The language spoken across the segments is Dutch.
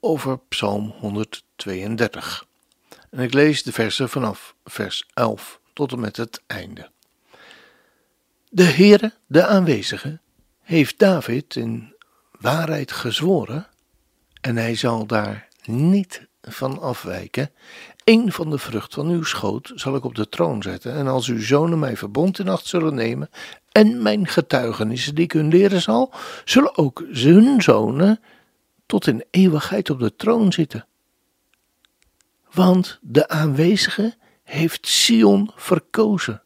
over Psalm 132. En ik lees de versen vanaf vers 11 tot en met het einde. De Heere, de aanwezige, heeft David in waarheid gezworen en hij zal daar niet van afwijken. Een van de vrucht van uw schoot zal ik op de troon zetten en als uw zonen mij verbond in acht zullen nemen en mijn getuigenissen die ik hun leren zal, zullen ook hun zonen tot in eeuwigheid op de troon zitten. Want de aanwezige heeft Sion verkozen.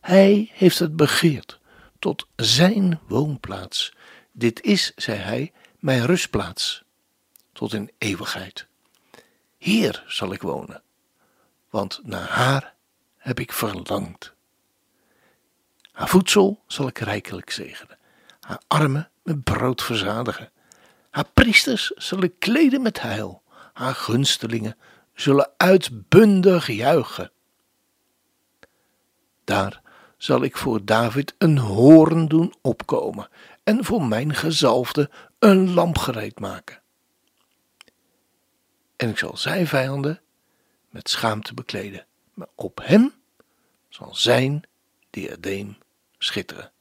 Hij heeft het begeerd tot zijn woonplaats. Dit is, zei hij, mijn rustplaats, tot in eeuwigheid. Hier zal ik wonen, want naar haar heb ik verlangd. Haar voedsel zal ik rijkelijk zegenen, haar armen met brood verzadigen. Haar priesters zullen kleden met heil, haar gunstelingen zullen uitbundig juichen. Daar zal ik voor David een hoorn doen opkomen en voor mijn gezalfde een lamp gereed maken. En ik zal zijn vijanden met schaamte bekleden, maar op hem zal zijn diadeem schitteren.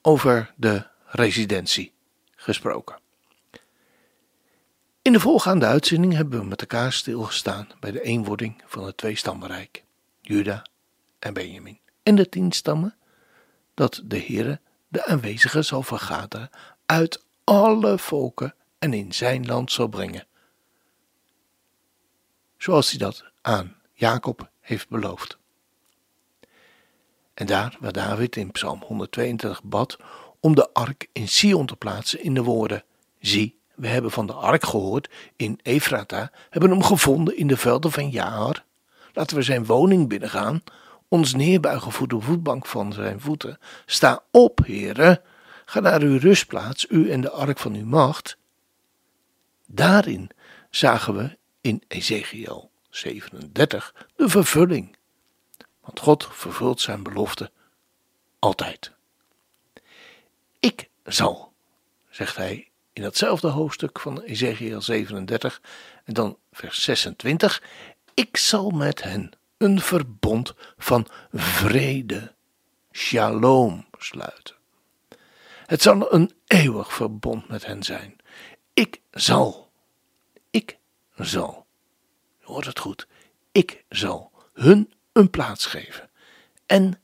Over de residentie gesproken. In de volgaande uitzending hebben we met elkaar stilgestaan bij de eenwording van het tweestammenrijk, Juda en Benjamin, en de tien stammen, dat de Heere de aanwezigen zal vergaderen uit alle volken en in zijn land zal brengen. Zoals hij dat aan Jacob heeft beloofd. En daar waar David in Psalm 122 bad om de ark in Sion te plaatsen in de woorden: Zie, we hebben van de ark gehoord in Efrata, hebben hem gevonden in de velden van Jaar. Laten we zijn woning binnengaan, ons neerbuigen voor de voetbank van zijn voeten. Sta op, heren, ga naar uw rustplaats, u en de ark van uw macht. Daarin zagen we in Ezekiel 37 de vervulling. Want God vervult zijn belofte altijd. Ik zal, zegt hij in datzelfde hoofdstuk van Ezekiel 37 en dan vers 26, ik zal met hen een verbond van vrede, shalom, sluiten. Het zal een eeuwig verbond met hen zijn. Ik zal, ik zal, hoort het goed, ik zal hun een plaats geven en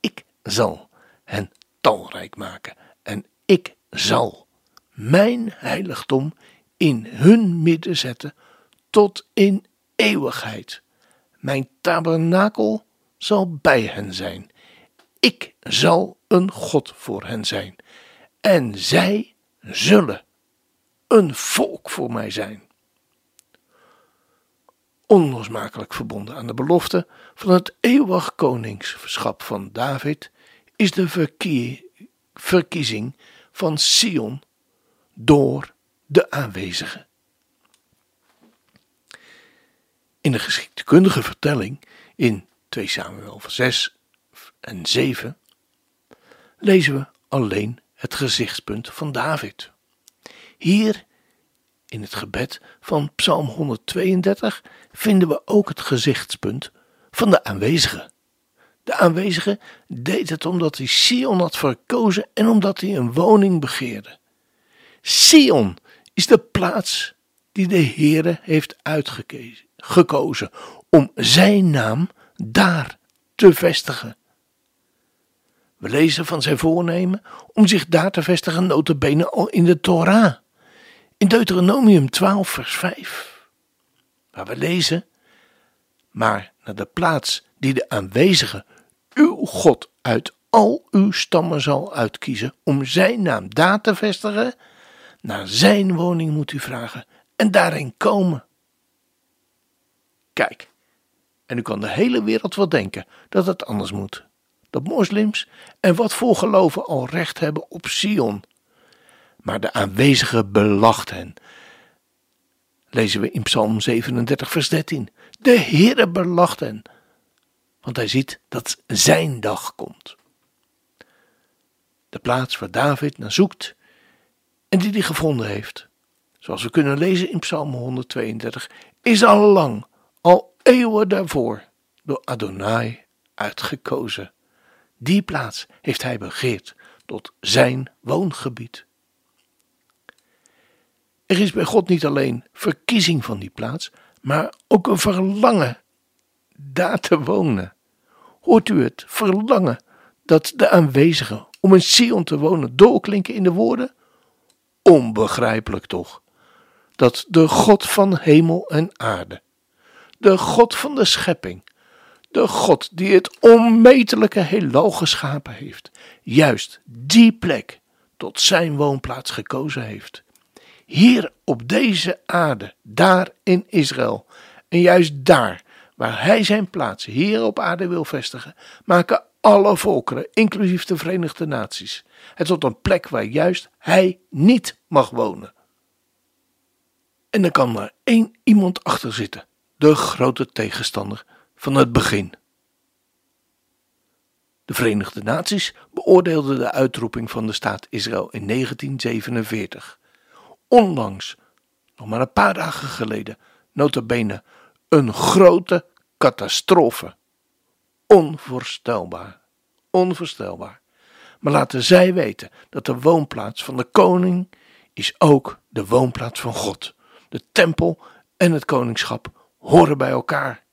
ik zal hen talrijk maken. En ik zal mijn heiligdom in hun midden zetten tot in eeuwigheid. Mijn tabernakel zal bij hen zijn. Ik zal een God voor hen zijn. En zij zullen een volk voor mij zijn. Onlosmakelijk verbonden aan de belofte van het eeuwig koningschap van David is de verkiezing van Sion door de aanwezigen. In de geschiedkundige vertelling in 2 Samuel 6 en 7 lezen we alleen het gezichtspunt van David. Hier in het gebed van Psalm 132 vinden we ook het gezichtspunt van de aanwezigen. De aanwezige deed het omdat hij Sion had verkozen en omdat hij een woning begeerde. Sion is de plaats die de Heere heeft uitgekozen om zijn naam daar te vestigen. We lezen van zijn voornemen om zich daar te vestigen, notabene al in de Torah. In Deuteronomium 12 vers 5. Waar we lezen, maar naar de plaats die de aanwezige uw God uit al uw stammen zal uitkiezen om zijn naam daar te vestigen, naar zijn woning moet u vragen en daarin komen. Kijk, en nu kan de hele wereld wel denken dat het anders moet. Dat moslims en wat voor geloven al recht hebben op Sion. Maar de aanwezige belacht hen. Lezen we in Psalm 37, vers 13. De Heere belacht hen, want hij ziet dat zijn dag komt. De plaats waar David naar zoekt en die hij gevonden heeft, zoals we kunnen lezen in Psalm 132, is al lang, al eeuwen daarvoor, door Adonai uitgekozen. Die plaats heeft hij begeerd tot zijn woongebied. Er is bij God niet alleen verkiezing van die plaats, maar ook een verlangen daar te wonen. Hoort u het verlangen dat de aanwezigen om in Sion te wonen doorklinken in de woorden? Onbegrijpelijk toch, dat de God van hemel en aarde, de God van de schepping, de God die het onmetelijke heelal geschapen heeft, juist die plek tot zijn woonplaats gekozen heeft. Hier op deze aarde, daar in Israël, en juist daar waar hij zijn plaats hier op aarde wil vestigen, maken alle volkeren, inclusief de Verenigde Naties, het tot een plek waar juist hij niet mag wonen. En er kan maar één iemand achter zitten, de grote tegenstander van het begin. De Verenigde Naties beoordeelden de uitroeping van de staat Israël in 1947. Onlangs, nog maar een paar dagen geleden, notabene een grote catastrofe. Onvoorstelbaar, onvoorstelbaar. Maar laten zij weten dat de woonplaats van de koning is ook de woonplaats van God. De tempel en het koningschap horen bij elkaar.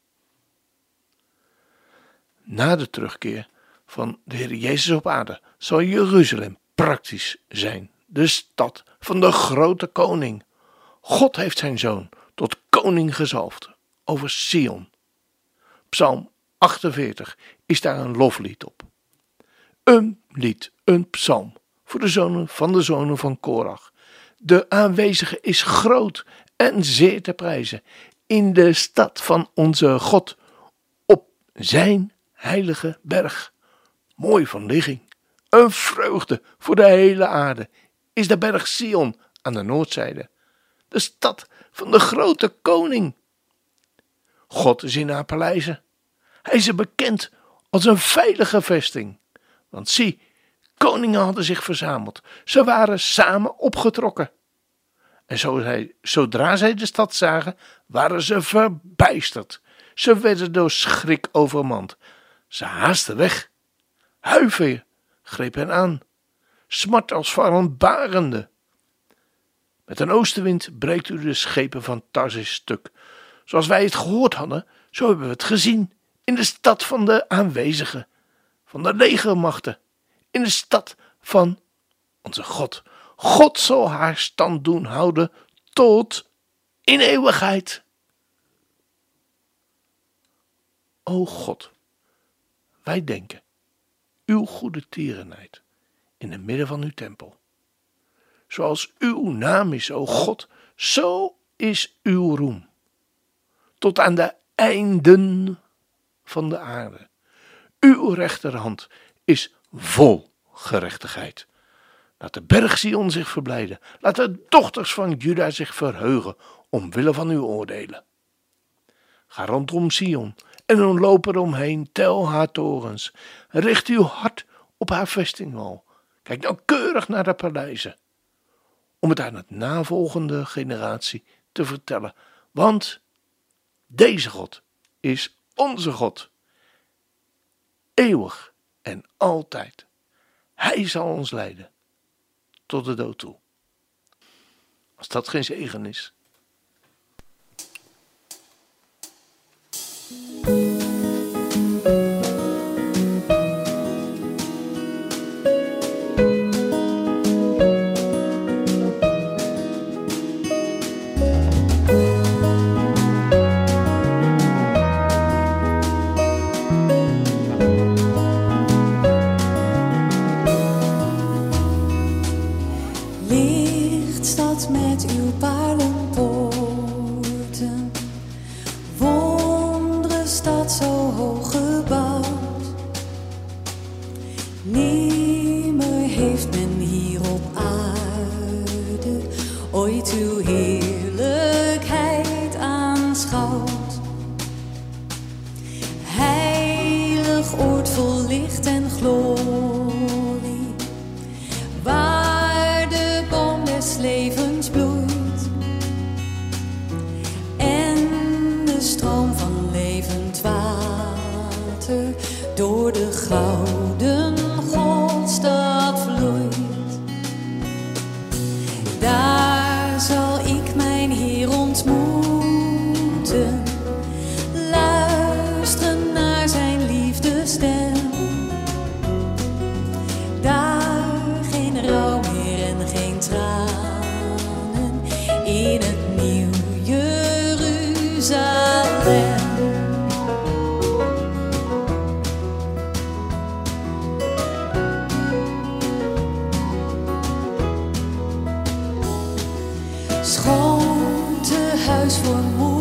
Na de terugkeer van de Heer Jezus op aarde zal Jeruzalem praktisch zijn, de stad van de grote koning. God heeft zijn zoon tot koning gezalfd over Sion. Psalm 48 is daar een loflied op. Een lied, een psalm voor de zonen van de zonen van Korach. De aanwezige is groot en zeer te prijzen in de stad van onze God, op zijn heilige berg. Mooi van ligging, een vreugde voor de hele aarde, is de berg Sion aan de noordzijde, de stad van de grote koning. God is in haar paleizen. Hij is er bekend als een veilige vesting. Want zie, koningen hadden zich verzameld. Ze waren samen opgetrokken. En zo zodra zij de stad zagen, waren ze verbijsterd. Ze werden door schrik overmand. Ze haasten weg. Huiver greep hen aan. Smart als barende. Met een oostenwind breekt u de schepen van Tarsis stuk. Zoals wij het gehoord hadden, zo hebben we het gezien in de stad van de aanwezigen, van de legermachten, in de stad van onze God. God zal haar stand doen houden tot in eeuwigheid. O God, wij denken uw goede tierenheid in het midden van uw tempel. Zoals uw naam is, o God, zo is uw roem. Tot aan de einden van de aarde. Uw rechterhand is vol gerechtigheid. Laat de berg Sion zich verblijden. Laat de dochters van Juda zich verheugen omwille van uw oordelen. Ga rondom Sion en loop eromheen, tel haar torens. Richt uw hart op haar vestingwal. Kijk nauwkeurig naar de paleizen. Om het aan het navolgende generatie te vertellen. Want deze God is onze God. Eeuwig en altijd. Hij zal ons leiden tot de dood toe. Als dat geen zegen is. to hear. Schoon te huis voor moeder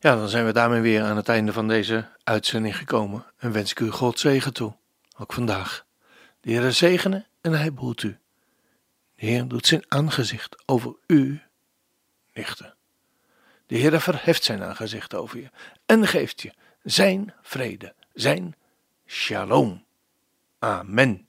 Ja, dan zijn we daarmee weer aan het einde van deze uitzending gekomen. En wens ik u God zegen toe. Ook vandaag. De Heer zegene en hij behoedt u. De Heer doet zijn aangezicht over u lichten. De Heer verheft zijn aangezicht over je en geeft je zijn vrede, zijn shalom. Amen.